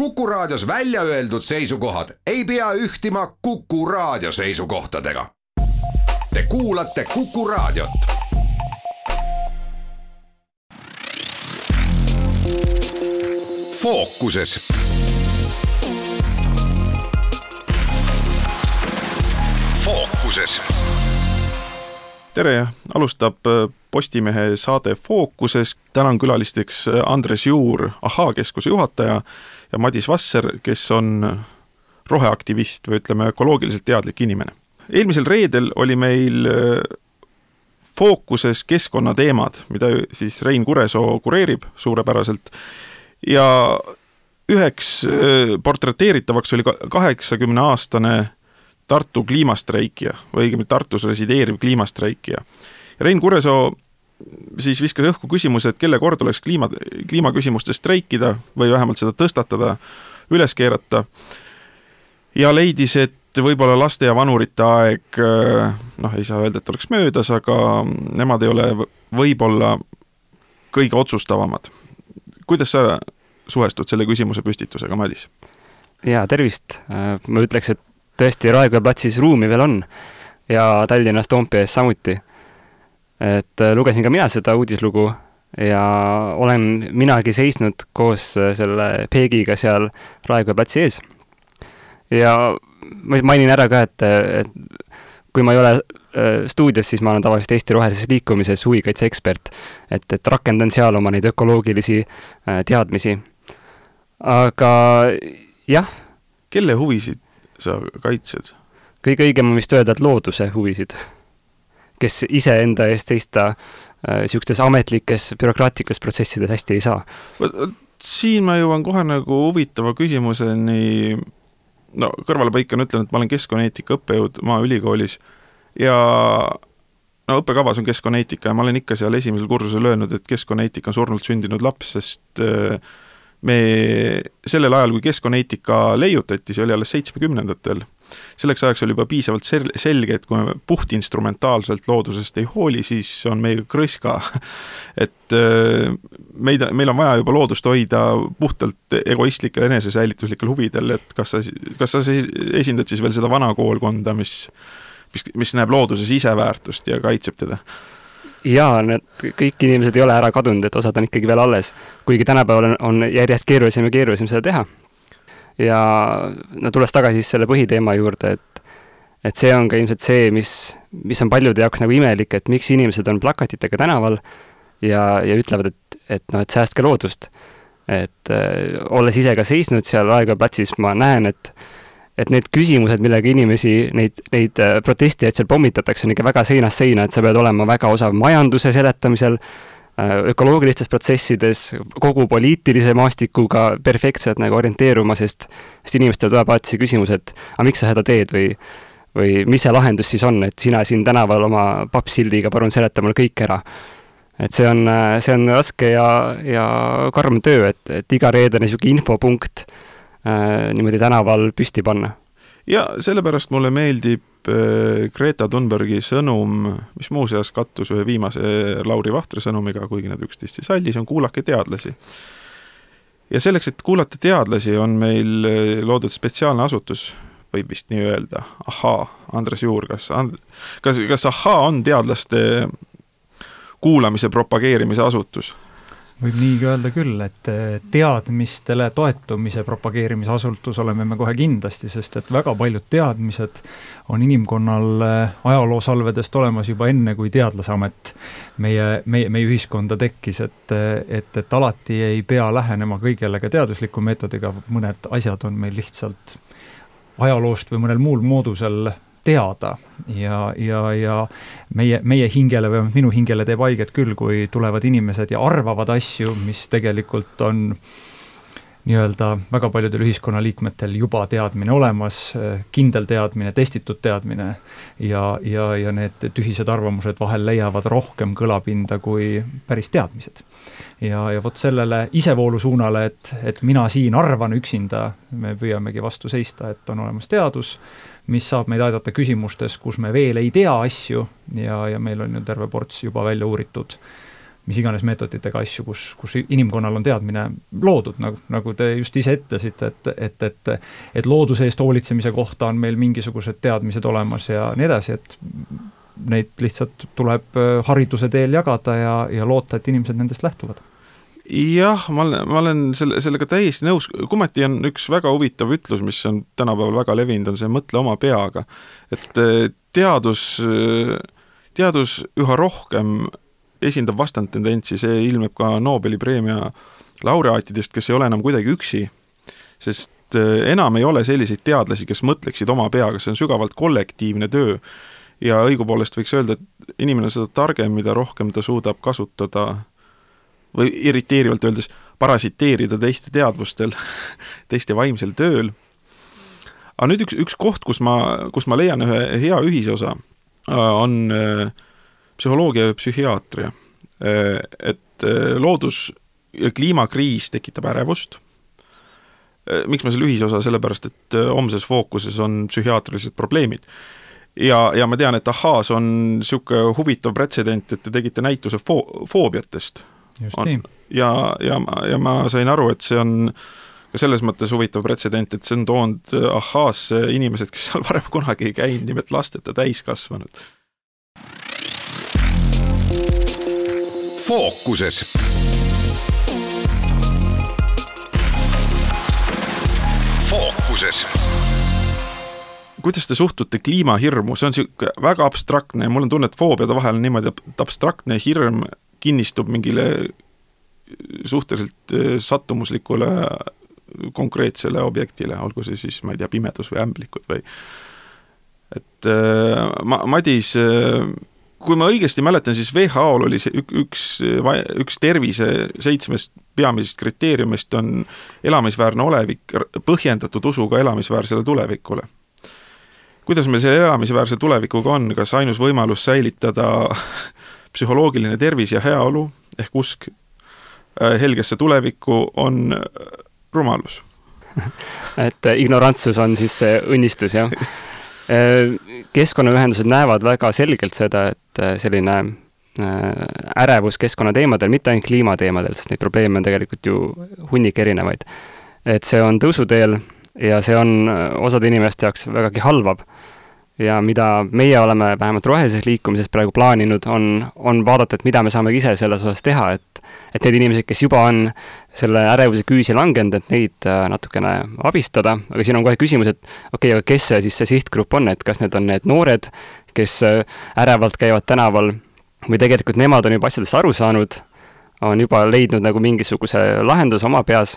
Kuku Raadios välja öeldud seisukohad ei pea ühtima Kuku Raadio seisukohtadega. Te kuulate Kuku Raadiot. fookuses fookuses. tere, alustab äh, Postimehe saade Fookuses. täna on külalisteks äh, Andres Juur, Ahhaa keskuse juhataja ja Madis Vasser, kes on roheaktivist või ütleme, ökoloogiliselt teadlik inimene. eelmisel reedel oli meil äh, fookuses keskkonnateemad, mida siis Rein Kuresoo kureerib suurepäraselt ja üheks portreteeritavaks oli kaheksakümne aastane Tartu kliimastreikija või õigemini Tartus resideeriv kliimastreikija. Rein Kuresoo siis viskas õhku küsimuse, et kelle kord oleks kliima, kliimaküsimustes streikida või vähemalt seda tõstatada, üles keerata. ja leidis, et võib-olla laste ja vanurite aeg, noh, ei saa öelda, et oleks möödas, aga nemad ei ole võib-olla kõige otsustavamad. kuidas sa suhestud selle küsimuse püstitusega, Madis? jaa, tervist, ma ütleks, et tõesti Raekoja platsis ruumi veel on ja Tallinnas Toompea ees samuti. Et äh, lugesin ka mina seda uudislugu ja olen minagi seisnud koos äh, selle Peegiga seal Raekoja platsi ees. ja ma mainin ära ka, et, et kui ma ei ole äh, stuudios, siis ma olen tavaliselt Eesti Rohelises Liikumises huvikaitse ekspert. et, et rakendan seal oma neid ökoloogilisi teadmisi. aga jah. kelle huvisid sa kaitsed? kõige õigem on vist öelda, et looduse huvisid, kes iseenda eest seista niisugustes äh, ametlikes bürokraatlikes protsessides hästi ei saa. siin ma jõuan kohe nagu huvitava küsimuseni, no kõrvalepõikena ütlen, et ma olen keskkonnaeetika õppejõud Maaülikoolis ja no õppekavas on keskkonnaeetika ja ma olen ikka seal esimesel kursusel öelnud, et keskkonnaeetika on surnult sündinud laps, sest äh, me sellel ajal, kui keskkonnaeetika leiutati, see oli alles seitsmekümnendatel, selleks ajaks oli juba piisavalt sel-, selge, et kui me puhtinstrumentaalselt loodusest ei hooli, siis on meiega krõska. et äh, meid, meil on vaja juba loodust hoida puhtalt egoistlikel enesesäilituslikel huvidel, et kas sa, kas sa esindad siis veel seda vana koolkonda, mis mis, mis näeb looduses ise väärtust ja kaitseb teda jaa, need kõik inimesed ei ole ära kadunud, et osad on ikkagi veel alles. kuigi tänapäeval on, on järjest keerulisem ja keerulisem seda teha. Ja no tulles tagasi siis selle põhiteema juurde, et et see on ka ilmselt see, mis, mis on paljude jaoks nagu imelik, et miks inimesed on plakatitega tänaval ja, ja ütlevad, et, et noh, et säästke loodust. et äh, olles ise ka seisnud seal Raekoja platsis, ma näen, et et need küsimused, millega inimesi, neid, neid äh, protestijaid seal pommitatakse, on ikka väga seinast seina, et sa pead olema väga osav majanduse seletamisel, äh, ökoloogilistes protsessides, kogu poliitilise maastikuga perfektselt nagu orienteeruma, sest, sest inimestel tuleb alati see küsimus, et aga miks sa seda teed või või mis see lahendus siis on, et sina siin tänaval oma pappsildiga palun seleta mulle kõik ära. et see on, äh, see on raske ja, ja karm töö, et, et iga reedene niisugune infopunkt äh, äh, niimoodi tänaval püsti panna. ja sellepärast mulle meeldib äh, Greta Thunbergi sõnum, mis muuseas kattus ühe viimase Lauri Vahtre sõnumiga, kuigi nad üksteist ei salli, see on kuulake teadlasi. ja selleks, et kuulata teadlasi, on meil äh, loodud spetsiaalne asutus, võib vist nii öelda, ahhaa, Andres Juur, kas, kas, kas ahhaa on teadlaste kuulamise propageerimise asutus? Võib nii öelda küll, et eh, teadmistele toetumise propageerimise asutus oleme me kohe kindlasti, sest et väga paljud teadmised on inimkonnal eh, ajaloosalvedest olemas juba enne, kui Teadlaseamet meie, meie, meie ühiskonda tekkis, et, et, et alati ei pea lähenema kõigele ka teadusliku meetodiga, mõned asjad on meil lihtsalt ajaloost või mõnel muul moodusel teada ja, ja, ja meie, meie hingele või minu hingele teeb haiget küll, kui tulevad inimesed ja arvavad asju, mis tegelikult on nii-öelda väga paljudel ühiskonnaliikmetel juba teadmine olemas, kindel teadmine, testitud teadmine ja, ja, ja need tühised arvamused vahel leiavad rohkem kõlapinda kui päris teadmised. ja, ja vot sellele isevoolu suunale, et, et mina siin arvan üksinda, me püüamegi vastu seista, et on olemas teadus mis saab meid aidata küsimustes, kus me veel ei tea asju ja, ja meil on ju terve ports juba välja uuritud mis iganes meetoditega asju, kus, kus inimkonnal on teadmine loodud, nagu, nagu te just ise ütlesite, et, et, et et looduse eest hoolitsemise kohta on meil mingisugused teadmised olemas ja nii edasi, et neid lihtsalt tuleb äh, hariduse teel jagada ja, ja loota, et inimesed nendest lähtuvad jah, ma olen, ma olen selle, sellega täiesti nõus, kumati on üks väga huvitav ütlus, mis on tänapäeval väga levinud, on see mõtle oma peaga. et äh, teadus, äh, teadus üha rohkem esindab vastandtendentsi, see ilmneb ka Nobeli preemia laureaatidest, kes ei ole enam kuidagi üksi, sest enam ei ole selliseid teadlasi, kes mõtleksid oma peaga, see on sügavalt kollektiivne töö. Ja õigupoolest võiks öelda, et inimene on seda targem, mida rohkem ta suudab kasutada või irriteerivalt öeldes, parasiteerida teiste teadvustel, teiste vaimsel tööl. aga nüüd üks, üks koht, kus ma, kus ma leian ühe hea ühisosa, on äh, psühholoogia ja psühhiaatria. Äh, et äh, loodus- ja kliimakriis tekitab ärevust miks ma selle ühisosa, sellepärast et homses fookuses on psühhiaatrilised probleemid ja, ja ma tean, et Ahaas on niisugune huvitav pretsedent, et te tegite näituse fo-, foobiatest. On, ja, ja, ja ma sain aru, et see on ka selles mõttes huvitav pretsedent, et see on toonud Ahhaasse inimesed, kes seal varem kunagi ei käinud, nimelt lasteta täiskasvanud. fookuses. Fookuses. Kuidas te suhtute kliimahirmu, see on niisugune väga abstraktne ja mul on tunne, et foobiade vahel on niimoodi, et abstraktne hirm kinnistub mingile suhteliselt äh, sattumuslikule konkreetsele objektile, olgu see siis, ma ei tea, pimedus või ämblikud või et äh, ma, Madis, äh, kui ma õigesti mäletan, siis WHO-l oli see üks, üks tervise seitsmest peamisest kriteeriumist on elamisväärne olevik põhjendatud usuga elamisväärsele tulevikule. Kuidas meil selle elamisväärse tulevikuga on, kas ainus võimalus säilitada psühholoogiline tervis ja heaolu ehk usk äh, helgesse tulevikku on äh, rumalus et äh, ignorantsus on siis see õnnistus, jah. keskkonnaühendused näevad väga selgelt seda, et selline ärevus keskkonnateemadel, mitte ainult kliimateemadel, sest neid probleeme on tegelikult ju hunnik erinevaid. et see on tõusuteel ja see on osade inimeste jaoks vägagi halvav ja mida meie oleme vähemalt rohelises liikumises praegu plaaninud, on, on vaadata, et mida me saame ise selles osas teha, et et need inimesed, kes juba on selle ärevuse küüsi langenud, et neid äh, natukene abistada, aga siin on kohe küsimus, et okei okay,, aga kes see siis see sihtgrupp on, et kas need on need noored, kes äh, ärevalt käivad tänaval või tegelikult nemad on juba asjadest aru saanud, on juba leidnud nagu mingisuguse lahenduse oma peas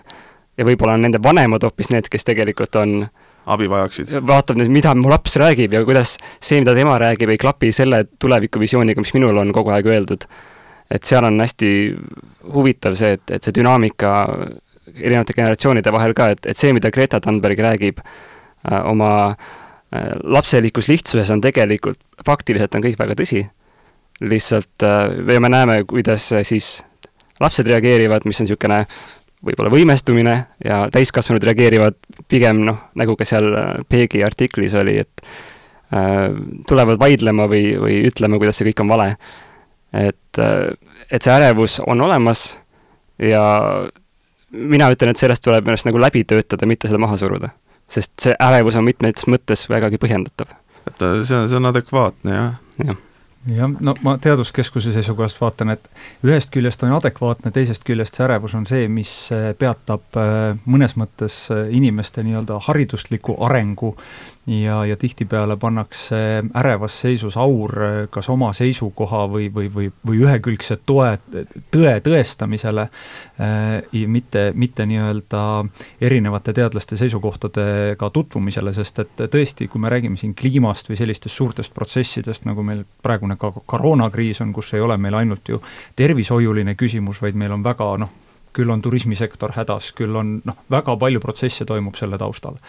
ja võib-olla on nende vanemad hoopis need, kes tegelikult on äh, abi vajaksid. vaatab nüüd, mida mu laps räägib ja kuidas see, mida tema räägib, ei klapi selle tulevikuvisiooniga, mis minul on kogu aeg öeldud. et seal on hästi huvitav see, et, et see dünaamika erinevate generatsioonide vahel ka, et, et see, mida Greta Thunberg räägib äh, oma äh, lapselikus lihtsuses, on tegelikult, faktiliselt on kõik väga tõsi. lihtsalt äh, me näeme, kuidas siis lapsed reageerivad, mis on niisugune võib-olla võimestumine ja täiskasvanud reageerivad pigem noh, nagu ka seal äh, Peegi artiklis oli, et äh, tulevad vaidlema või, või ütlema, kuidas see kõik on vale. et, äh, et see ärevus on olemas ja mina ütlen, et sellest tuleb ennast nagu läbi töötada, mitte seda maha suruda. sest see ärevus on mitmes mõttes vägagi põhjendatav. et see on, see on adekvaatne, jah. jah jah, no ma Teaduskeskuse seisukohast vaatan, et ühest küljest on adekvaatne, teisest küljest see ärevus on see, mis äh, peatab äh, mõnes mõttes äh, inimeste nii-öelda haridusliku arengu ja, ja tihtipeale pannakse ärevas seisus aur kas oma seisukoha või, või, või, või ühekülgse toe, tõe tõestamisele äh,, mitte, mitte nii-öelda erinevate teadlaste seisukohtadega tutvumisele, sest et tõesti, kui me räägime siin kliimast või sellistest suurtest protsessidest, nagu meil praegune ka koroonakriis on, kus ei ole meil ainult ju tervishoiuline küsimus, vaid meil on väga noh, küll on turismisektor hädas, küll on noh, väga palju protsesse toimub selle taustal.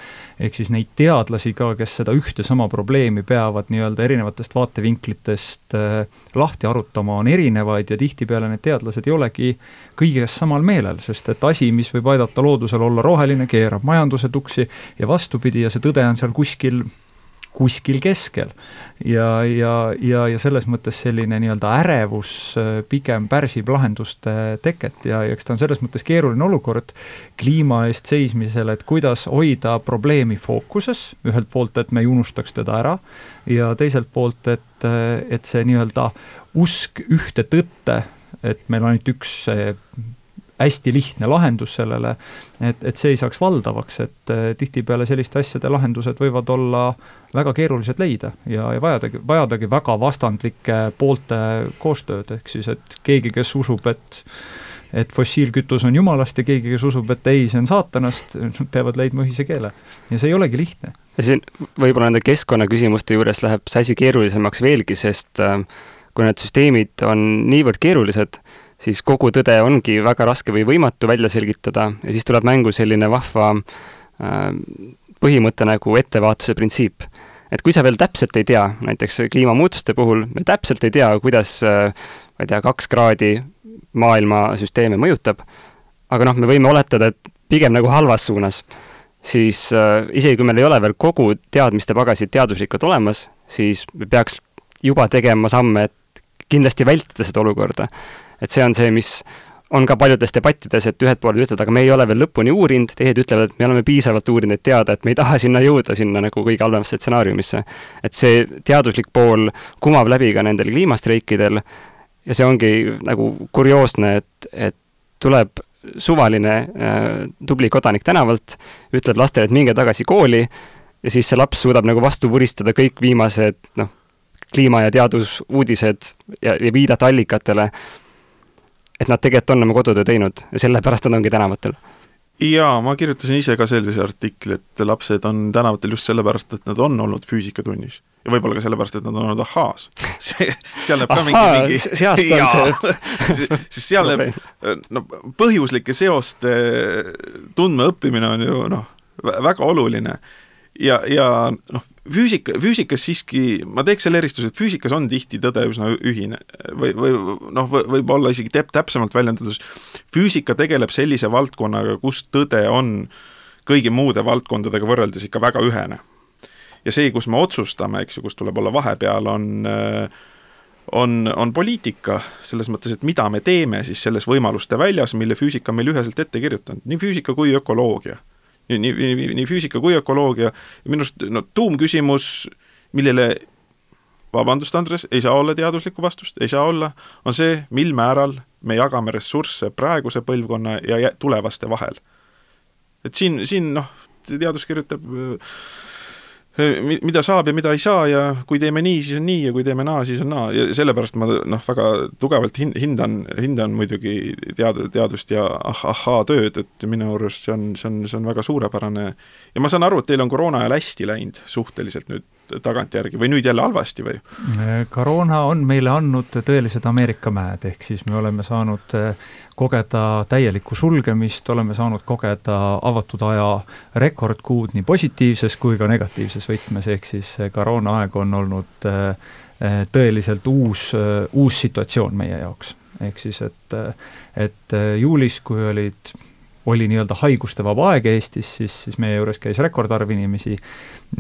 ehk siis neid teadlasi ka, kes seda ühte sama probleemi peavad nii-öelda erinevatest vaatevinklitest äh, lahti arutama, on erinevaid ja tihtipeale need teadlased ei olegi kõiges samal meelel, sest et asi, mis võib aidata loodusel olla roheline, keerab majanduse tuksi ja vastupidi, ja see tõde on seal kuskil kuskil keskel. ja, ja, ja, ja selles mõttes selline nii-öelda ärevus äh, pigem pärsib lahenduste teket ja, ja eks ta on selles mõttes keeruline olukord kliima eest seismisel, et kuidas hoida probleemi fookuses, ühelt poolt, et me ei unustaks teda ära, ja teiselt poolt, et, et see nii-öelda usk ühte tõtte, et meil on ainult üks hästi lihtne lahendus sellele, et, et see ei saaks valdavaks, et äh, tihtipeale selliste asjade lahendused võivad olla väga keerulised leida ja, ja vajadagi, vajadagi väga vastandlike poolte koostööd, ehk siis et keegi, kes usub, et et fossiilkütus on jumalast ja keegi, kes usub, et ei, see on saatanast, peavad leidma ühise keele. ja see ei olegi lihtne. ja siin võib-olla nende keskkonnaküsimuste juures läheb see asi keerulisemaks veelgi, sest äh, kui need süsteemid on niivõrd keerulised, siis kogu tõde ongi väga raske või võimatu välja selgitada ja siis tuleb mängu selline vahva äh, põhimõte nagu ettevaatuse printsiip. et kui sa veel täpselt ei tea, näiteks kliimamuutuste puhul me täpselt ei tea, kuidas äh, ma ei tea, kaks kraadi maailmasüsteeme mõjutab, aga noh, me võime oletada, et pigem nagu halvas suunas, siis äh, isegi kui meil ei ole veel kogu teadmiste pagasid teaduslikult olemas, siis me peaks juba tegema samme, et kindlasti vältida seda olukorda et see on see, mis on ka paljudes debattides, et ühed pooled ütlevad, aga me ei ole veel lõpuni uurinud, teised ütlevad, et me oleme piisavalt uurinud, et teada, et me ei taha sinna jõuda, sinna nagu kõige halvemasse stsenaariumisse. et see teaduslik pool kumab läbi ka nendel kliimastreikidel ja see ongi nagu kurioosne, et, et tuleb suvaline äh, tubli kodanik tänavalt, ütleb lastele, et minge tagasi kooli ja siis see laps suudab nagu vastu vuristada kõik viimased noh, kliima- ja teadusuudised ja, ja viidata allikatele et nad tegelikult on oma kodutöö teinud ja sellepärast nad ongi tänavatel jaa, ma kirjutasin ise ka sellise artikli, et lapsed on tänavatel just sellepärast, et nad on olnud füüsikatunnis. ja võib-olla ka sellepärast, et nad on olnud ahhaas. see, seal näeb ka mingi, mingi sealt on see siis seal näeb, no põhjuslike seoste tundmaõppimine on ju noh, väga oluline. Ja, ja noh, füüsika, füüsikas siiski, ma teeks selle eristuse, et füüsikas on tihti tõde üsna ühine või, või noh, võib-olla isegi täp-, täpsemalt väljendades, füüsika tegeleb sellise valdkonnaga, kus tõde on kõigi muude valdkondadega võrreldes ikka väga ühene. ja see, kus me otsustame, eks ju, kus tuleb olla vahepeal, on on, on poliitika, selles mõttes, et mida me teeme siis selles võimaluste väljas, mille füüsika on meile üheselt ette kirjutanud, nii füüsika kui ökoloogia nii, nii, nii, nii füüsika kui ökoloogia, minu arust no tuumküsimus, millele vabandust, Andres, ei saa olla teaduslikku vastust, ei saa olla, on see, mil määral me jagame ressursse praeguse põlvkonna ja tulevaste vahel. et siin, siin noh, teadus kirjutab mida saab ja mida ei saa ja kui teeme nii, siis on nii ja kui teeme naa, siis on naa. Ja sellepärast ma noh, väga tugevalt hin-, hindan, hindan muidugi tead-, teadust ja ah-, ahhaa-tööd, et minu arust see on, see on, see on väga suurepärane. Ja ma saan aru, et teil on koroona ajal hästi läinud suhteliselt nüüd tagantjärgi või nüüd jälle halvasti või? koroona on meile andnud tõelised Ameerika mäed, ehk siis me oleme saanud kogeda täielikku sulgemist, oleme saanud kogeda avatud aja rekordkuud nii positiivses kui ka negatiivses võtmes, ehk siis koroonaaeg on olnud äh, äh, tõeliselt uus, äh, uus situatsioon meie jaoks. ehk siis, et, et juulis, kui olid oli nii-öelda haigustevaba aeg Eestis, siis, siis meie juures käis rekordarv inimesi.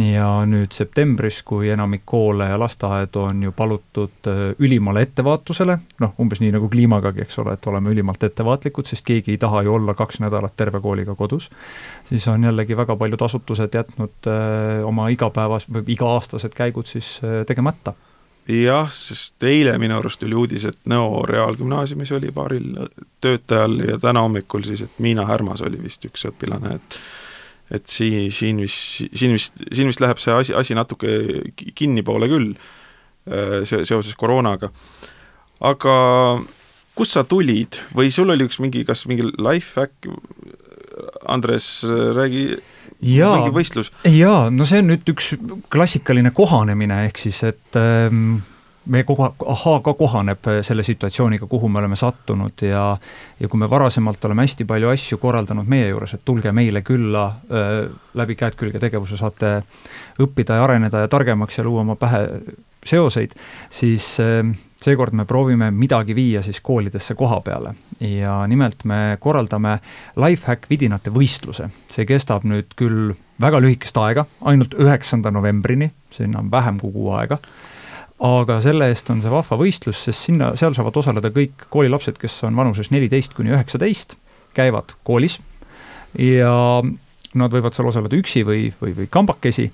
Ja nüüd septembris, kui enamik koole ja lasteaedu on ju palutud äh, ülimale ettevaatusele, noh, umbes nii nagu kliimagagi, eks ole, et oleme ülimalt ettevaatlikud, sest keegi ei taha ju olla kaks nädalat terve kooliga kodus, siis on jällegi väga paljud asutused jätnud öö, äh, oma igapäevas või iga-aastased käigud siis öö, äh, tegemata jah, sest eile minu arust tuli uudis, et Nõo Reaalgümnaasiumis oli paaril töötajal ja täna hommikul siis, et Miina Härmas oli vist üks õpilane, et et siin, siin vist, siin vist, siin vist läheb see asi, asi natuke kinnipoole küll äh, seoses koroonaga. aga kust sa tulid või sul oli üks mingi, kas mingi life hack, Andres, räägi mingi võistlus. jaa, no see on nüüd üks klassikaline kohanemine, ehk siis et ähm, me kogu aeg, ahaa, ka kohaneb äh, selle situatsiooniga, kuhu me oleme sattunud ja ja kui me varasemalt oleme hästi palju asju korraldanud meie juures, et tulge meile külla äh,, läbi käed külge tegevuse saate õppida ja areneda ja targemaks ja luua oma pähe seoseid, siis seekord me proovime midagi viia siis koolidesse koha peale ja nimelt me korraldame Lifehack vidinate võistluse. see kestab nüüd küll väga lühikest aega, ainult üheksanda novembrini, sinna on vähem kui kuu aega, aga selle eest on see vahva võistlus, sest sinna, seal saavad osaleda kõik koolilapsed, kes on vanuses neliteist kuni üheksateist, käivad koolis ja nad võivad seal osaleda üksi või, või, või kambakesi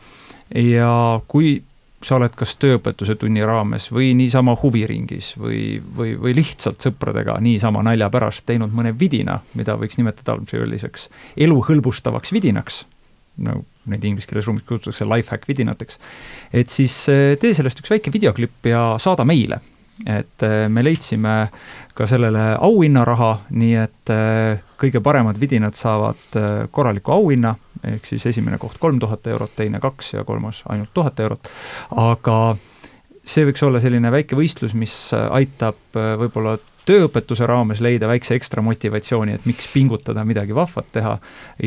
ja kui sa oled kas tööõpetuse tunni raames või niisama huviringis või, või, või lihtsalt sõpradega niisama nalja pärast teinud mõne vidina, mida võiks nimetada selliseks elu hõlbustavaks vidinaks, no neid inglise keeles ruumis kutsutakse life hack vidinateks, et siis eh, tee sellest üks väike videoklipp ja saada meile. Et eh, me leidsime ka sellele auhinnaraha, nii et eh, kõige paremad vidinad saavad korraliku auhinna ehk siis esimene koht kolm tuhat eurot, teine kaks ja kolmas ainult tuhat eurot, aga see võiks olla selline väike võistlus, mis aitab äh, võib-olla tööõpetuse raames leida väikse ekstra motivatsiooni, et miks pingutada, midagi vahvat teha.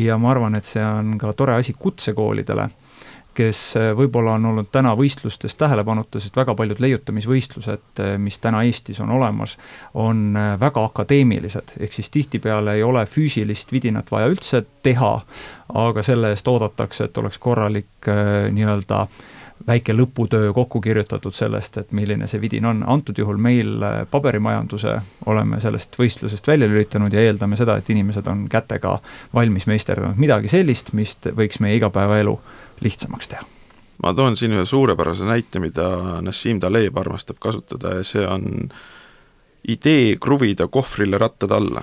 Ja ma arvan, et see on ka tore asi kutsekoolidele kes äh, võib-olla on olnud täna võistlustes tähelepanuta, sest väga paljud leiutamisvõistlused, äh, mis täna Eestis on olemas, on äh, väga akadeemilised, ehk siis tihtipeale ei ole füüsilist vidinat vaja üldse teha, aga selle eest oodatakse, et oleks korralik nii-öelda väike lõputöö kokku kirjutatud sellest, et milline see vidin on, antud juhul meil paberimajanduse oleme sellest võistlusest välja lülitanud ja eeldame seda, et inimesed on kätega valmis meisterdanud midagi sellist, mis võiks meie igapäevaelu lihtsamaks teha. ma toon siin ühe suurepärase näite, mida Nassim Taleb armastab kasutada ja see on idee kruvida kohvrile rattad alla.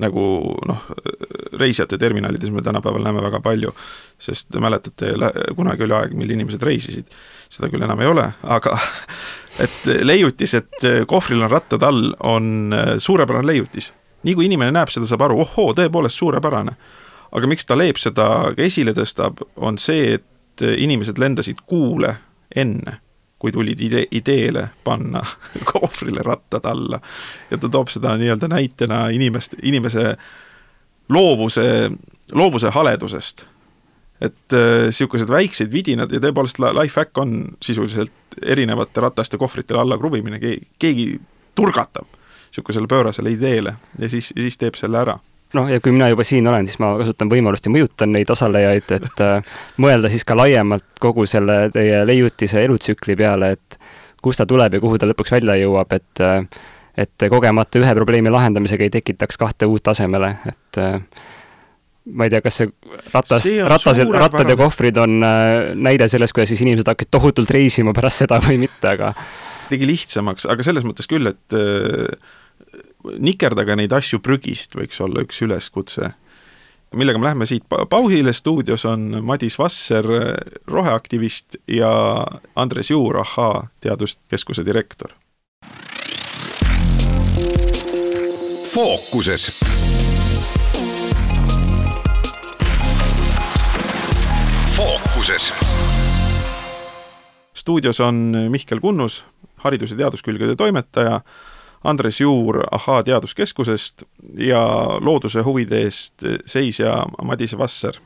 nagu noh, reisijate terminalides me tänapäeval näeme väga palju, sest mäletate, kunagi oli aeg, mil inimesed reisisid, seda küll enam ei ole, aga et leiutis, et kohvril on rattad all, on suurepärane leiutis. nii kui inimene näeb seda, saab aru, ohoo, tõepoolest suurepärane aga miks Taleb seda ka esile tõstab, on see, et inimesed lendasid kuule enne, kui tulid ide ideele panna kohvrile rattad alla. ja ta toob seda nii-öelda näitena inimest, inimese loovuse, loovuse haledusest. et niisugused äh, väiksed vidinad ja tõepoolest life hack on sisuliselt erinevate rataste kohvritele alla kruvimine, keegi turgatab niisugusele pöörasele ideele ja siis, siis teeb selle ära noh, ja kui mina juba siin olen, siis ma kasutan võimalust ja mõjutan neid osalejaid, et äh, mõelda siis ka laiemalt kogu selle teie leiutise elutsükli peale, et kust ta tuleb ja kuhu ta lõpuks välja jõuab, et äh, et kogemata ühe probleemi lahendamisega ei tekitaks kahte uut asemele, et äh, ma ei tea, kas see ratas, ratased, rattad ja kohvrid on äh, näide sellest, kuidas siis inimesed hakkasid tohutult reisima pärast seda või mitte, aga tegi lihtsamaks, aga selles mõttes küll, et äh, nikerdage neid asju prügist, võiks olla üks üleskutse. millega me läheme siit pausile, stuudios on Madis Vasser, roheaktivist ja Andres Juur, Ahhaa teaduskeskuse direktor. fookuses fookuses. stuudios on Mihkel Kunnus, haridus- ja teaduskülgede toimetaja Andres Juur Ahhaa teaduskeskusest ja looduse huvide eest seisja Madis Vasser,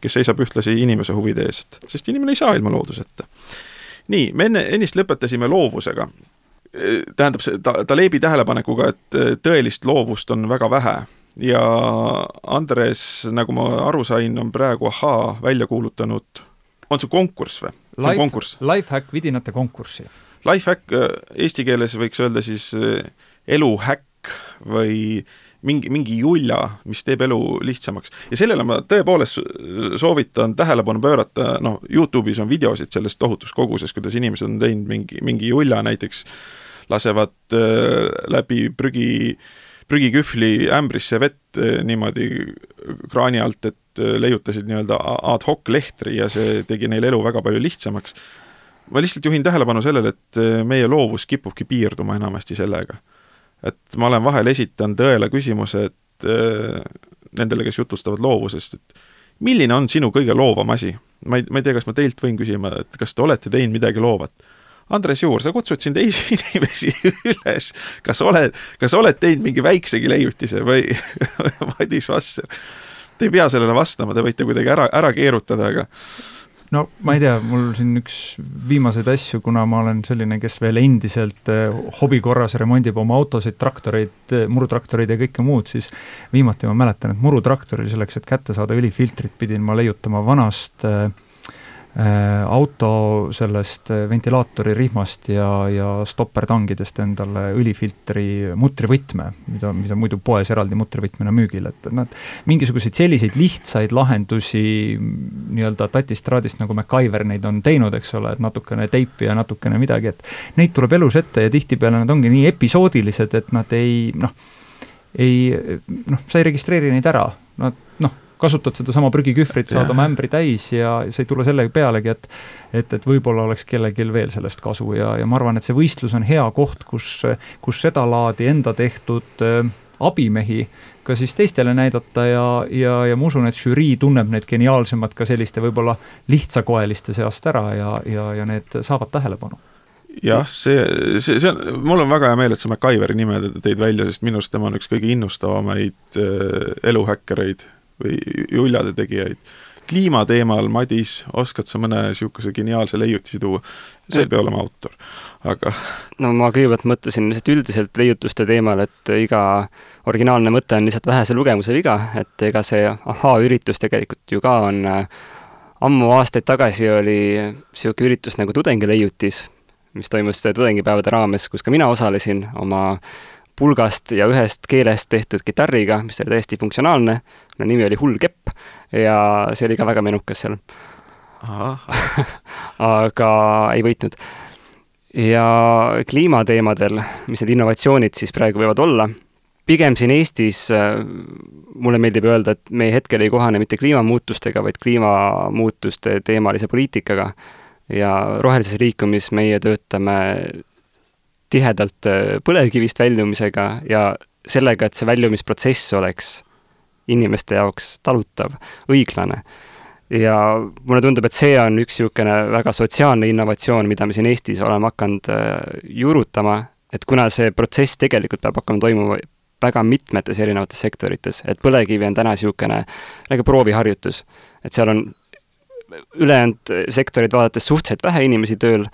kes seisab ühtlasi inimese huvide eest, sest inimene ei saa ilma looduseta. nii, me enne, ennist lõpetasime loovusega. tähendab, see ta-, Talebi tähelepanekuga, et tõelist loovust on väga vähe ja Andres, nagu ma aru sain, on praegu Ahhaa välja kuulutanud, on see konkurss või? konkurss? Lifehack vidinate konkurssi Lifehack äh, eesti keeles võiks öelda siis äh, eluhäkk või mingi, mingi julja, mis teeb elu lihtsamaks. ja sellele ma tõepoolest soovitan tähelepanu pöörata, noh, Youtube'is on videosid sellest tohutus koguses, kuidas inimesed on teinud mingi, mingi julja näiteks, lasevad äh, läbi prügi, prügikühvli ämbrisse vett äh, niimoodi kraani alt, et äh, leiutasid nii-öelda ad hoc lehtri ja see tegi neil elu väga palju lihtsamaks ma lihtsalt juhin tähelepanu sellele, et äh, meie loovus kipubki piirduma enamasti sellega. et ma olen vahel esitanud tõele küsimuse, et äh, nendele, kes jutustavad loovusest, et milline on sinu kõige loovam asi? ma ei, ma ei tea, kas ma teilt võin küsima, et kas te olete teinud midagi loovat? Andres Juur, sa kutsud siin teisi inimesi üles, kas oled, kas oled teinud mingi väiksegi leiutise või Madis Vasser? Te ei pea sellele vastama, te võite kuidagi ära, ära keerutada, aga no ma ei tea, mul siin üks viimaseid asju, kuna ma olen selline, kes veel endiselt eh, hobi korras remondib oma autosid, traktoreid, eh, murutraktoreid ja kõike muud, siis viimati ma mäletan, et murutraktori selleks, et kätte saada õlifiltrit, pidin ma leiutama vanast Äh, auto sellest äh, ventilaatori rihmast ja, ja stopperdangidest endale õlifiltri mutrivõtme, mida, mida muidu poes eraldi mutrivõtmena müügil, et nad mingisuguseid selliseid lihtsaid lahendusi nii-öelda tatist-traadist, nagu MacGyver neid on teinud, eks ole, et natukene teipi ja natukene midagi, et neid tuleb elus ette ja tihtipeale nad ongi nii episoodilised, et nad ei noh, ei noh, sa ei registreeri neid ära, nad noh, kasutad sedasama prügikühvrit, saad oma ämbri täis ja sa ei tule selle pealegi, et et, et võib-olla oleks kellelgi veel sellest kasu. Ja, ja ma arvan, et see võistlus on hea koht, kus, kus sedalaadi enda tehtud äh, abimehi ka siis teistele näidata ja, ja, ja ma usun, et žürii tunneb need geniaalsemad ka selliste võib-olla lihtsakoeliste seast ära ja, ja, ja need saavad tähelepanu. Jah, see, see, see on, mul on väga hea meel, et sa MacGyveri nime tõid välja, sest minu arust tema on üks kõige innustavamaid äh, eluhäkkereid või juljade tegijaid. kliima teemal, Madis, oskad sa mõne niisuguse geniaalse leiutisi tuua? see ei pea olema autor, aga no ma kõigepealt mõtlesin lihtsalt üldiselt leiutuste teemal, et iga originaalne mõte on lihtsalt vähese lugemuse viga, et ega see ahaa-üritus tegelikult ju ka on ammu aastaid tagasi oli niisugune üritus nagu tudengileiutis, mis toimus tudengipäevade raames, kus ka mina osalesin oma äh, pulgast ja ühest keelest tehtud kitarriga, mis oli täiesti funktsionaalne, mille nimi oli Hull kepp ja see oli ka väga menukas seal. aga ei võitnud. ja kliimateemadel, mis need innovatsioonid siis praegu võivad olla, pigem siin Eestis äh, mulle meeldib öelda, et me hetkel ei kohane mitte kliimamuutustega, vaid kliimamuutuste teemalise poliitikaga. ja rohelises liikumis meie töötame tihedalt äh, põlevkivist väljumisega ja sellega, et see väljumisprotsess oleks inimeste jaoks talutav, õiglane. ja mulle tundub, et see on üks niisugune väga sotsiaalne innovatsioon, mida me siin Eestis oleme hakanud äh, juurutama, et kuna see protsess tegelikult peab hakkama toimuma väga mitmetes erinevates sektorites, et põlevkivi on täna niisugune nagu prooviharjutus, et seal on ülejäänud sektorid vaadates suhteliselt vähe inimesi tööl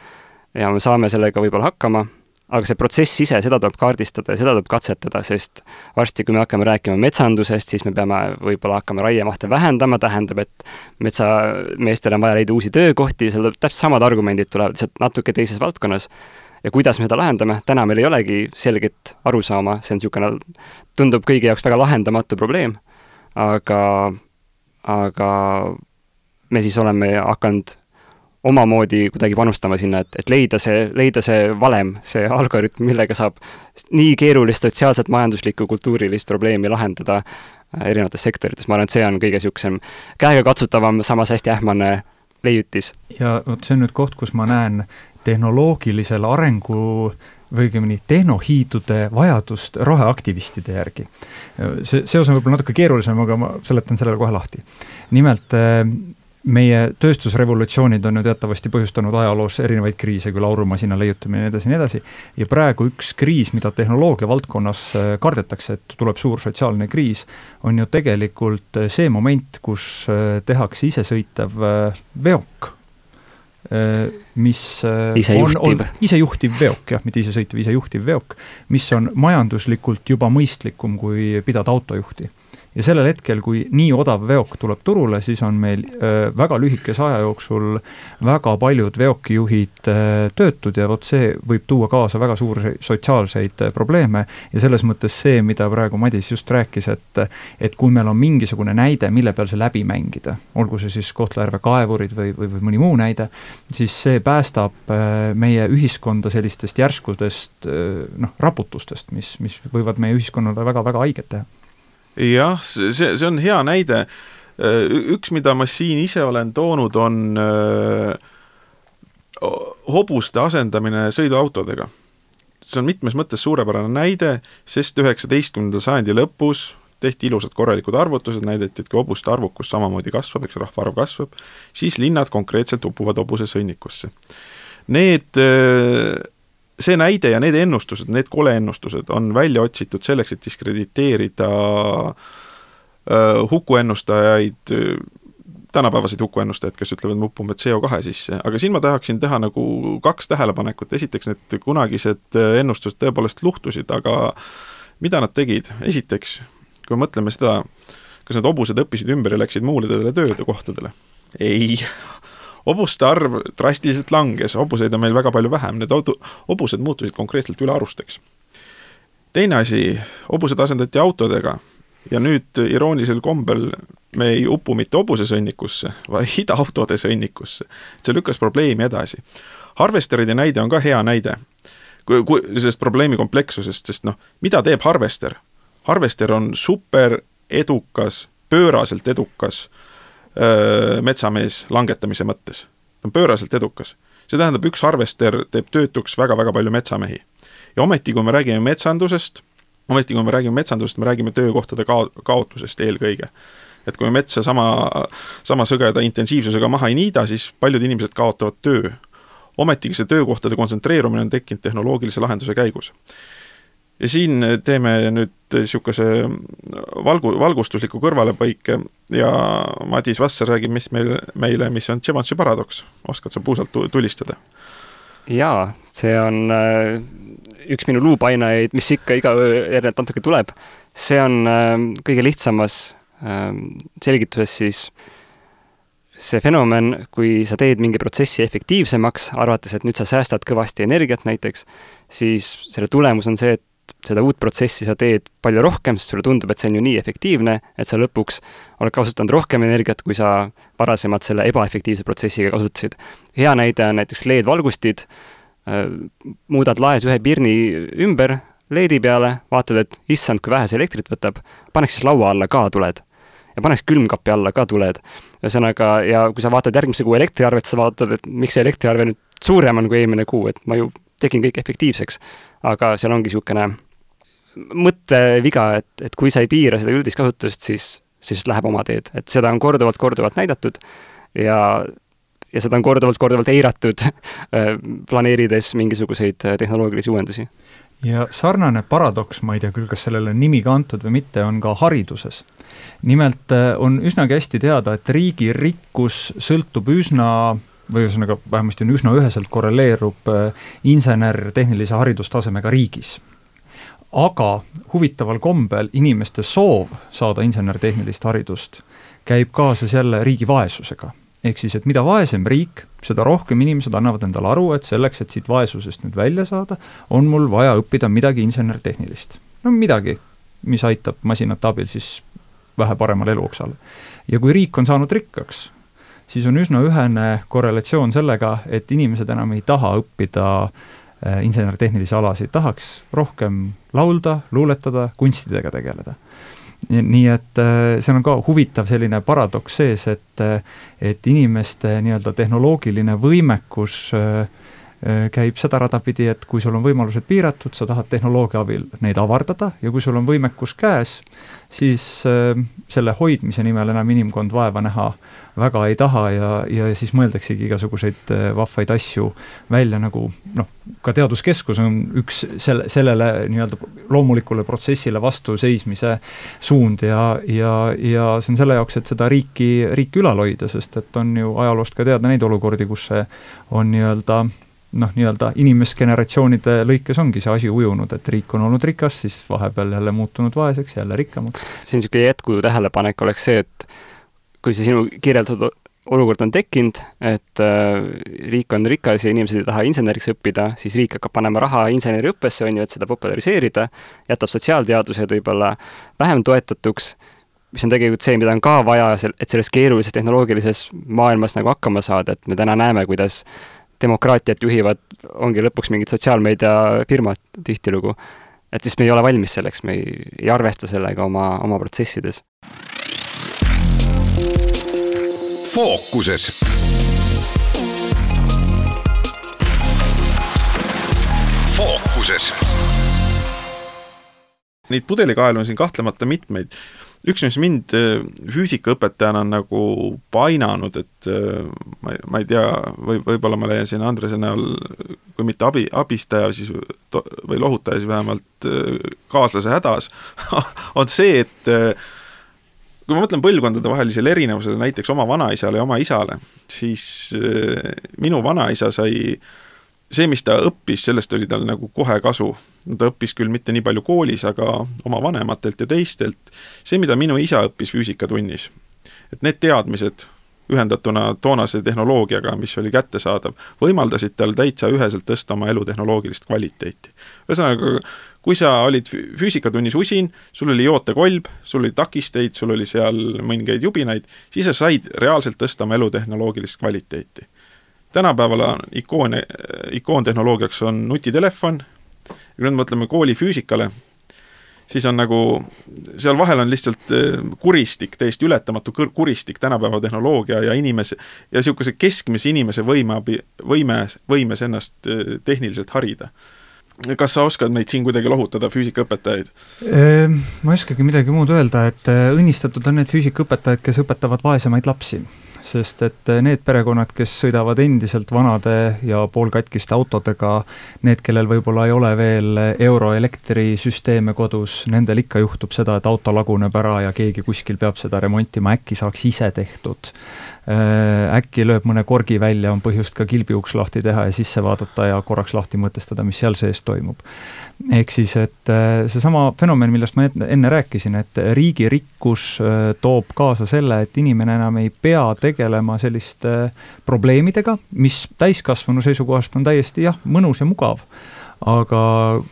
ja me saame sellega võib-olla hakkama aga see protsess ise, seda tuleb kaardistada ja seda tuleb katsetada, sest varsti, kui me hakkame rääkima metsandusest, siis me peame võib-olla hakkama raiemahte vähendama, tähendab, et metsameestel on vaja leida uusi töökohti, seal täpselt samad argumendid tulevad lihtsalt natuke teises valdkonnas. ja kuidas me seda lahendame, täna meil ei olegi selget arusaama, see on niisugune, tundub kõigi jaoks väga lahendamatu probleem, aga, aga me siis oleme hakanud omamoodi kuidagi panustama sinna, et, et leida see, leida see valem, see algoritm, millega saab nii keerulist sotsiaalset, majanduslikku, kultuurilist probleemi lahendada äh, erinevates sektorites, ma arvan, et see on kõige niisugusem käegakatsutavam, samas hästi ähmane leiutis. ja vot see on nüüd koht, kus ma näen tehnoloogilisel arengu või õigemini tehnohiidude vajadust roheaktivistide järgi. see seos on võib-olla natuke keerulisem, aga ma seletan sellele kohe lahti. nimelt äh, meie tööstusrevolutsioonid on ju teatavasti põhjustanud ajaloos erinevaid kriise, küll aurumasina leiutamine ja nii edasi ja nii edasi, ja praegu üks kriis, mida tehnoloogia valdkonnas äh, kardetakse, et tuleb suur sotsiaalne kriis, on ju tegelikult äh, see moment, kus äh, tehakse isesõitev veok, mis isejuhtiv. isejuhtiv veok, jah, mitte isesõitev, isejuhtiv veok, mis on majanduslikult juba mõistlikum, kui pidada autojuhti ja sellel hetkel, kui nii odav veok tuleb turule, siis on meil väga lühikese aja jooksul väga paljud veokijuhid töötud ja vot see võib tuua kaasa väga suuri sotsiaalseid probleeme. Ja selles mõttes see, mida praegu Madis just rääkis, et et kui meil on mingisugune näide, mille peal see läbi mängida, olgu see siis Kohtla-Järve kaevurid või, või, või mõni muu näide, siis see päästab meie ühiskonda sellistest järskudest noh, raputustest, mis, mis võivad meie ühiskonnale väga-väga haiget teha jah, see, see on hea näide. üks, mida ma siin ise olen toonud, on öö, hobuste asendamine sõiduautodega. see on mitmes mõttes suurepärane näide, sest üheksateistkümnenda sajandi lõpus tehti ilusad korralikud arvutused, näidati, et kui hobuste arvukus samamoodi kasvab, eks rahvaarv kasvab, siis linnad konkreetselt upuvad hobusesõnnikusse. Need see näide ja need ennustused, need koleennustused on välja otsitud selleks, et diskrediteerida hukuennustajaid tänapäevaseid hukuennustajaid, kes ütlevad, me upume CO2 sisse, aga siin ma tahaksin teha nagu kaks tähelepanekut, esiteks need kunagised ennustused tõepoolest luhtusid, aga mida nad tegid, esiteks, kui mõtleme seda, kas need hobused õppisid ümber ja läksid muulidele töökohtadele? ei, hobuste arv drastiliselt langes, hobuseid on meil väga palju vähem, need hobused muutusid konkreetselt ülearusteks. teine asi, hobused asendati autodega ja nüüd iroonilisel kombel me ei upu mitte hobusesõnnikusse, vaid autode sõnnikusse. see lükkas probleemi edasi. Harvesteride näide on ka hea näide, kui, kui sellest probleemi komplekssusest, sest noh, mida teeb Harvester? Harvester on super edukas, pööraselt edukas öö, metsamees langetamise mõttes. ta on pööraselt edukas. see tähendab, üks Harvester teeb töötuks väga-väga palju metsamehi. ja ometi, kui me räägime metsandusest, ometi kui me räägime metsandusest, me räägime töökohtade kao-, kaotusest eelkõige. et kui me metsa sama, sama sõgeda intensiivsusega maha ei niida, siis paljud inimesed kaotavad töö. ometigi see töökohtade kontsentreerumine on tekkinud tehnoloogilise lahenduse käigus ja siin teeme nüüd niisuguse valgu, valgustusliku kõrvalepõike ja Madis Vasser räägib, mis meil, meile, mis on Tševanši paradoks. oskad sa puusalt tulistada? jaa, see on äh, üks minu luupainajaid, mis ikka iga öö järjelt natuke tuleb. see on äh, kõige lihtsamas äh, selgituses siis see fenomen, kui sa teed mingi protsessi efektiivsemaks, arvates, et nüüd sa säästad kõvasti energiat näiteks, siis selle tulemus on see, et seda uut protsessi sa teed palju rohkem, sest sulle tundub, et see on ju nii efektiivne, et sa lõpuks oled kasutanud rohkem energiat, kui sa varasemalt selle ebaefektiivse protsessiga kasutasid. hea näide on näiteks LED-valgustid, äh, muudad laes ühe pirni ümber LED-i peale, vaatad, et issand, kui vähe see elektrit võtab, paneks siis laua alla ka tuled. ja paneks külmkapi alla ka tuled. ühesõnaga, ja kui sa vaatad järgmise kuu elektriarvet, sa vaatad, et miks see elektriarve nüüd suurem on kui eelmine kuu, et ma ju tegin kõik efektiivseks. aga seal ongi niisugune mõtteviga, et, et kui sa ei piira seda üldist kasutust, siis, siis läheb oma teed, et seda on korduvalt-korduvalt näidatud ja, ja seda on korduvalt-korduvalt eiratud planeerides mingisuguseid tehnoloogilisi uuendusi ja sarnane paradoks, ma ei tea küll, kas sellele on nimi ka antud või mitte, on ka hariduses. nimelt äh, on üsnagi hästi teada, et riigi rikkus sõltub üsna või ühesõnaga, vähemasti on üsna üheselt korreleerub äh, insener-tehnilise haridustasemega riigis aga huvitaval kombel inimeste soov saada insener-tehnilist haridust käib kaasas jälle riigi vaesusega. ehk siis, et mida vaesem riik, seda rohkem inimesed annavad endale aru, et selleks, et siit vaesusest nüüd välja saada, on mul vaja õppida midagi insener-tehnilist. no midagi, mis aitab masinate abil siis vähe paremale eluoksale. ja kui riik on saanud rikkaks, siis on üsna ühene korrelatsioon sellega, et inimesed enam ei taha õppida äh, Äh, insener-tehnilisi alasid, tahaks rohkem laulda, luuletada, kunstidega tegeleda. nii et äh, seal on ka huvitav selline paradoks sees, et äh, et inimeste nii-öelda tehnoloogiline võimekus käib seda rada pidi, et kui sul on võimalused piiratud, sa tahad tehnoloogia abil neid avardada ja kui sul on võimekus käes, siis selle hoidmise nimel enam inimkond vaeva näha väga ei taha ja, ja siis mõeldaksegi igasuguseid äh, vahvaid asju välja, nagu noh, ka Teaduskeskus on üks selle, sellele nii-öelda loomulikule protsessile vastu seismise suund ja, ja, ja see on selle jaoks, et seda riiki, riiki ülal hoida, sest et on ju ajaloost ka teada neid olukordi, kus see on nii-öelda noh, nii-öelda inimesgeneratsioonide lõikes ongi see asi ujunud, et riik on olnud rikas, siis vahepeal jälle muutunud vaeseks, jälle rikkamaks. siin niisugune jätkuv tähelepanek oleks see, et kui see sinu kirjeldatud olukord on tekkinud, et äh, riik on rikas ja inimesed ei taha inseneriks õppida, siis riik hakkab panema raha inseneriõppesse, on ju, et seda populariseerida, jätab sotsiaalteadused võib-olla vähem toetatuks, mis on tegelikult see, mida on ka vaja, et selles keerulises tehnoloogilises maailmas nagu hakkama saada, et me täna näeme, kuidas demokraatiat juhivad, ongi lõpuks mingid sotsiaalmeediafirmad tihtilugu. et siis me ei ole valmis selleks, me ei, ei arvesta sellega oma, oma protsessides fookuses. fookuses. Neid pudelikaelu on siin kahtlemata mitmeid. Üks, mis mind äh, füüsikaõpetajana on nagu painanud, et äh, ma, ma ei tea, või võib-olla ma leian siin Andrese näol, kui mitte abi, abistaja, siis või lohutaja, siis vähemalt äh, kaaslase hädas on see, et kui ma mõtlen põlvkondadevahelisele erinevusele näiteks oma vanaisale ja oma isale, siis äh, minu vanaisa sai see, mis ta õppis, sellest oli tal nagu kohe kasu. ta õppis küll mitte nii palju koolis, aga oma vanematelt ja teistelt. see, mida minu isa õppis füüsikatunnis, et need teadmised ühendatuna toonase tehnoloogiaga, mis oli kättesaadav, võimaldasid tal täitsa üheselt tõsta oma elutehnoloogilist kvaliteeti. ühesõnaga, kui sa olid füüsikatunnis usin, sul oli jootekolb, sul oli takisteid, sul oli seal mõningaid jubinaid, siis sa said reaalselt tõsta oma elutehnoloogilist kvaliteeti. Tänapäeval on ikoone, ikoontehnoloogiaks on nutitelefon, kui nüüd mõtleme kooli füüsikale, siis on nagu, seal vahel on lihtsalt äh, kuristik, täiesti ületamatu kuristik tänapäeva tehnoloogia ja inimese, ja niisuguse keskmise inimese võime, võime, võimes ennast äh, tehniliselt harida kas sa oskad meid siin kuidagi lohutada, füüsikaõpetajaid? Ehm, ma ei oskagi midagi muud öelda, et äh, õnnistatud on need füüsikaõpetajad, kes õpetavad vaesemaid lapsi sest et eh, need perekonnad, kes sõidavad endiselt vanade ja poolkatkiste autodega, need, kellel võib-olla ei ole veel euroelektrisüsteeme kodus, nendel ikka juhtub seda, et auto laguneb ära ja keegi kuskil peab seda remontima, äkki saaks ise tehtud. Äh, äkki lööb mõne korgi välja, on põhjust ka kilbiuks lahti teha ja sisse vaadata ja korraks lahti mõtestada, mis seal sees toimub ehk siis, et äh, seesama fenomen, millest ma enne rääkisin, et riigi rikkus äh, toob kaasa selle, et inimene enam ei pea tegelema selliste probleemidega, mis täiskasvanu seisukohast on täiesti jah, mõnus ja mugav aga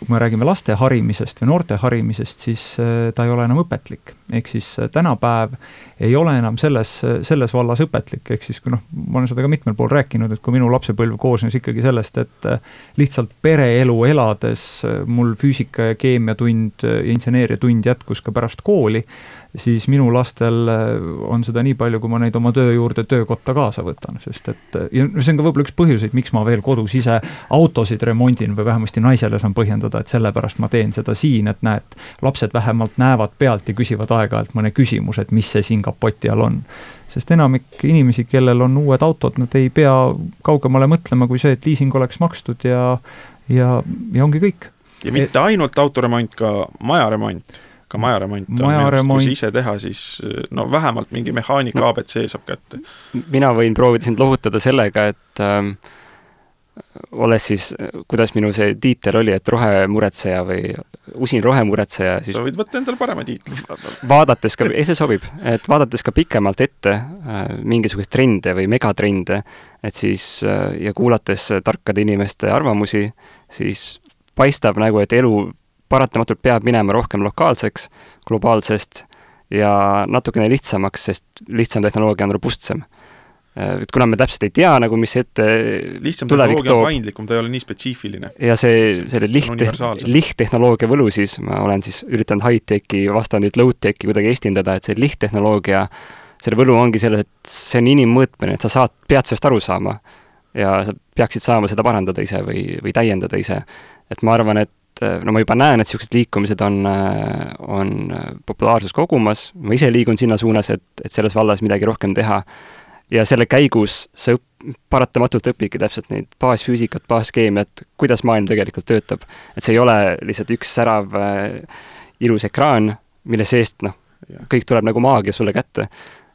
kui me räägime laste harimisest või noorte harimisest, siis ta ei ole enam õpetlik. Ehk siis äh, tänapäev ei ole enam selles, selles vallas õpetlik, ehk siis kui noh, ma olen seda ka mitmel pool rääkinud, et kui minu lapsepõlv koosnes ikkagi sellest, et äh, lihtsalt pereelu elades mul füüsika ja keemiatund ja inseneeriatund jätkus ka pärast kooli, siis minu lastel äh, on seda nii palju, kui ma neid oma töö juurde töökotta kaasa võtan, sest et äh, ja see on ka võib-olla üks põhjuseid, miks ma veel kodus ise autosid remondin või vähemasti naisele saan põhjendada, et sellepärast ma teen seda siin, et näed, lapsed vähemalt näevad pealt ja küsivad aeg-ajalt mõne küsimuse, et mis see siin kapoti all on. sest enamik inimesi, kellel on uued autod, nad ei pea kaugemale mõtlema kui see, et liising oleks makstud ja ja, ja ongi kõik. ja mitte ainult autoremont, ka majaremont ka majaremont on maja minu arust, kui ise teha, siis no vähemalt mingi mehaanika no, abc saab kätte. mina võin proovida sind lohutada sellega, et ähm, olles siis, kuidas minu see tiitel oli, et rohemuretseja või usin rohemuretseja, siis sa võid võtta endale parema tiitli. vaadates ka, ei see sobib, et vaadates ka pikemalt ette äh, mingisuguseid trende või megatrende, et siis äh, ja kuulates tarkade inimeste arvamusi, siis paistab nagu, et elu paratamatult peab minema rohkem lokaalseks, globaalsest ja natukene lihtsamaks, sest lihtsam tehnoloogia on robustsem. Et kuna me täpselt ei tea nagu, mis ette lihtsam tehnoloogia on paindlikum, ta ei ole nii spetsiifiline. ja see, selle liht, lihttehnoloogia võlu siis, ma olen siis üritanud high-tech'i vastandit low-tech'i kuidagi esindada, et see lihttehnoloogia, selle võlu ongi selles, et see on inimmõõtmine, et sa saad, pead sellest aru saama. ja sa peaksid saama seda parandada ise või, või täiendada ise. et ma arvan, et äh, no ma juba näen, et niisugused liikumised on, äh, on äh, populaarsust kogumas, ma ise liigun sinna suunas, et, et selles vallas midagi rohkem teha. Ja selle käigus sa õp-, paratamatult õpidki täpselt neid baasfüüsikat, baaskeemiat, kuidas maailm tegelikult töötab. et see ei ole lihtsalt üks särav äh, ilus ekraan, mille seest noh, kõik tuleb nagu maagia sulle kätte.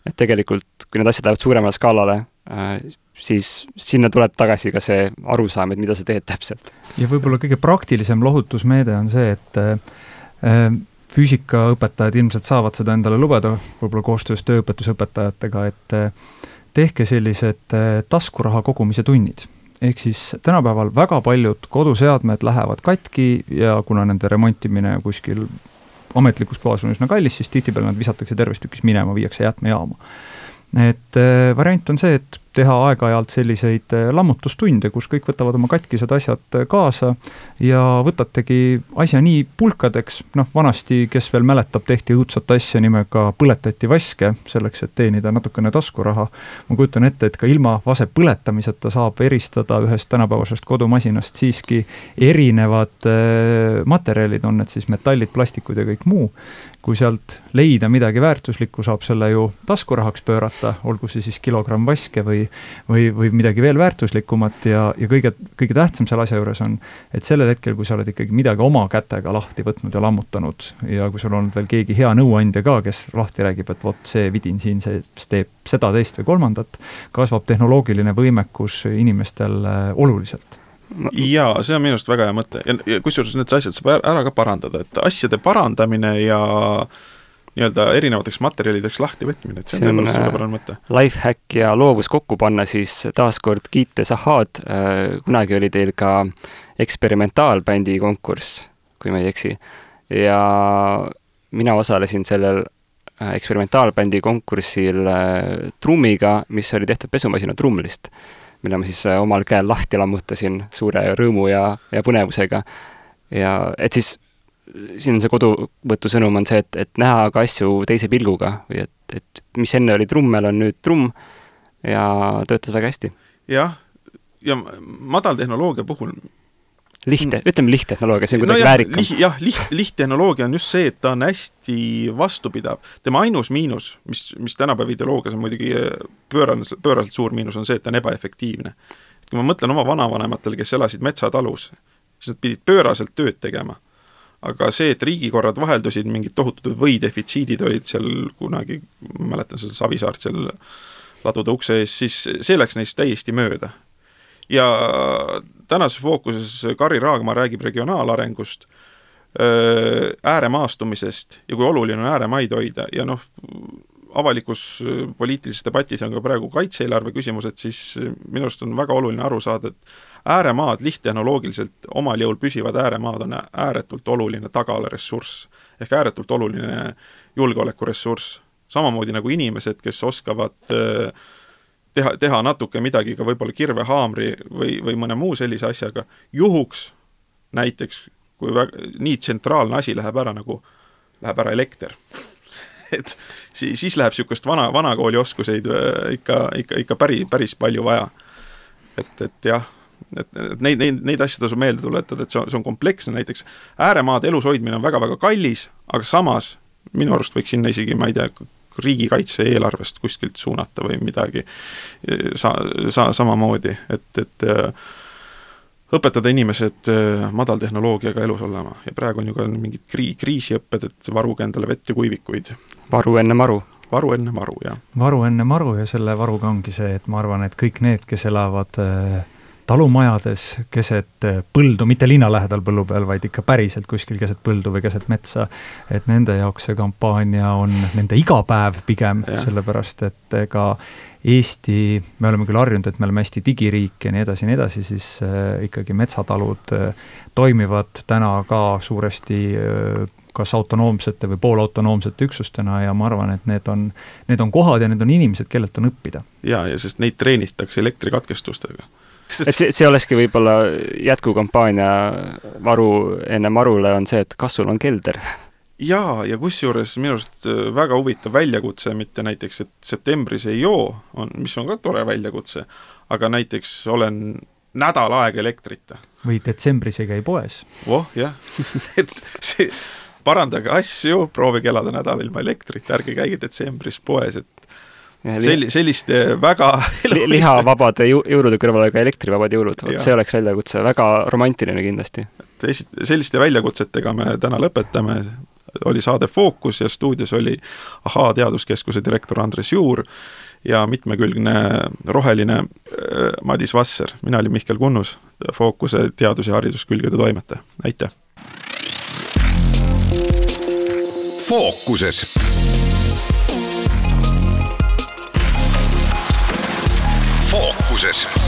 et tegelikult, kui need asjad lähevad suuremale skaalale äh,, siis sinna tuleb tagasi ka see arusaam, et mida sa teed täpselt. ja võib-olla kõige praktilisem lohutusmeede on see, et äh, füüsikaõpetajad ilmselt saavad seda endale lubada, võib-olla koostöös tööõpetusõpetajatega, et äh, tehke sellised äh, taskuraha kogumise tunnid. Ehk siis tänapäeval väga paljud koduseadmed lähevad katki ja kuna nende remontimine kuskil ametlikus kohas on üsna kallis, siis tihtipeale nad visatakse terves tükis minema, viiakse jäätmejaama. Et äh, variant on see, et teha aeg-ajalt selliseid äh, lammutustunde, kus kõik võtavad oma katkised asjad äh, kaasa ja võtategi asja nii pulkadeks, noh vanasti, kes veel mäletab, tehti õudsat asja nimega põletati vaske, selleks et teenida natukene taskuraha. ma kujutan ette, et ka ilma vase põletamiseta saab eristada ühest tänapäevasest kodumasinast siiski erinevad materjalid, on need siis metallid, plastikud ja kõik muu kui sealt leida midagi väärtuslikku, saab selle ju taskurahaks pöörata, olgu see siis kilogramm vaske või või või, või midagi veel väärtuslikumat ja, ja kõige, kõige tähtsam selle asja juures on, et sellel hetkel, kui sa oled ikkagi midagi oma kätega lahti võtnud ja lammutanud ja kui sul on veel keegi hea nõuandja ka, kes lahti räägib, et vot see vidin siin, see teeb seda, teist või kolmandat, kasvab tehnoloogiline võimekus inimestel äh, oluliselt. Jaa, see on minu arust väga hea mõte. Ja, ja kusjuures need asjad saab ära ka parandada, et asjade parandamine ja nii-öelda erinevateks materjalideks lahtivõtmine, et see on tõepoolest suurepärane mõte. Lifehack ja loovus kokku panna, siis taaskord kiites Ahhaad äh,, kunagi oli teil ka eksperimentaalbändi konkurss, kui ma ei eksi, ja mina osalesin sellel äh, eksperimentaalbändi konkursil äh, trummiga, mis oli tehtud pesumasina trumlist mille ma siis äh, omal käel lahti lammutasin suure rõõmu ja, ja põnevusega. ja et siis, siin on see koduvõtu sõnum on see, et, et näha ka asju teise pilguga või et, et mis enne oli trummel, on nüüd trumm ja töötas väga hästi. jah, ja madaltehnoloogia puhul lihtne, ütleme lihttehnoloogia, see on kuidagi no väärikam liht,. jah, liht, lihttehnoloogia on just see, et ta on hästi vastupidav. tema ainus miinus, mis, mis tänapäeva ideoloogias on muidugi äh, pööraselt, pööraselt suur miinus, on see, et ta on ebaefektiivne. kui ma mõtlen oma vanavanematele, kes elasid metsatalus, siis nad pidid pööraselt tööd tegema. Aga see, et riigikorrad vaheldusid, mingid tohutud võidefitsiidid olid seal kunagi, ma mäletan seda Savisaart seal ladude ukse ees, siis see läks neist täiesti mööda. Ja tänases fookuses Kari Raagma räägib regionaalarengust, ääremaastumisest ja kui oluline on ääremaid hoida ja noh, avalikus poliitilises debatis on ka praegu kaitse-eelarve küsimused, siis minu arust on väga oluline aru saada, et ääremaad lihttehnoloogiliselt omal jõul püsivad ääremaad on ääretult oluline tagaalaressurss ehk ääretult oluline julgeolekuressurss. samamoodi nagu inimesed, kes oskavad äh, teha, teha natuke midagi ka võib-olla kirvehaamri või, või mõne muu sellise asjaga, juhuks näiteks, kui väga, nii tsentraalne asi läheb ära, nagu läheb ära elekter et siis, siis läheb niisugust vana, vanakooli oskuseid äh, ikka, ikka, ikka päris, päris palju vaja. et, et jah, et, et neid, neid, neid asju tasub meelde tuletada, et see on, see on kompleksne, näiteks ääremaade elus hoidmine on väga-väga kallis, aga samas minu arust võiks sinna isegi, ma ei tea, riigikaitse eelarvest kuskilt suunata või midagi sa-, sa-, samamoodi, et, et äh, õpetada inimesed äh, madaltehnoloogiaga elus olema ja praegu on ju ka mingid krii-, kriisiõpped, et varuge endale vett ja kuivikuid. varu enne maru. varu enne maru, jah. varu enne maru ja selle varuga ongi see, et ma arvan, et kõik need, kes elavad äh, talumajades keset eh, põldu, mitte linna lähedal põllu peal, vaid ikka päriselt kuskil keset põldu või keset metsa. et nende jaoks see kampaania on nende igapäev pigem, sellepärast et ega Eesti, me oleme küll harjunud, et me oleme hästi digiriik ja nii edasi ja nii edasi, siis äh, ikkagi metsatalud äh, toimivad täna ka suuresti kas autonoomsete või poolautonoomsete üksustena ja ma arvan, et need on, need on kohad ja need on inimesed, kellelt on õppida. jaa, ja sest neid treenitakse elektrikatkestustega et see, see olekski võib-olla jätkukampaania varu enne marule on see, et kas sul on kelder? jaa, ja kusjuures minu arust äh, väga huvitav väljakutse, mitte näiteks, et septembris ei joo, on, mis on ka tore väljakutse, aga näiteks olen nädal aega elektrita. või detsembris ei käi poes. voh, jah et see, parandage asju, proovige elada nädal ilma elektrita, ärge käige detsembris poes, et Selli-, selliste väga li lihavabade jõulude kõrvale ka elektrivabad jõulud, vot see oleks väljakutse, väga romantiline kindlasti. et esi-, selliste väljakutsetega me täna lõpetame, oli saade Fookus ja stuudios oli Ahaa Teaduskeskuse direktor Andres Juur ja mitmekülgne roheline äh, Madis Vasser, mina olin Mihkel Kunnus, Fookuse teadus- ja hariduskülgede toimetaja, aitäh! fookuses fookuses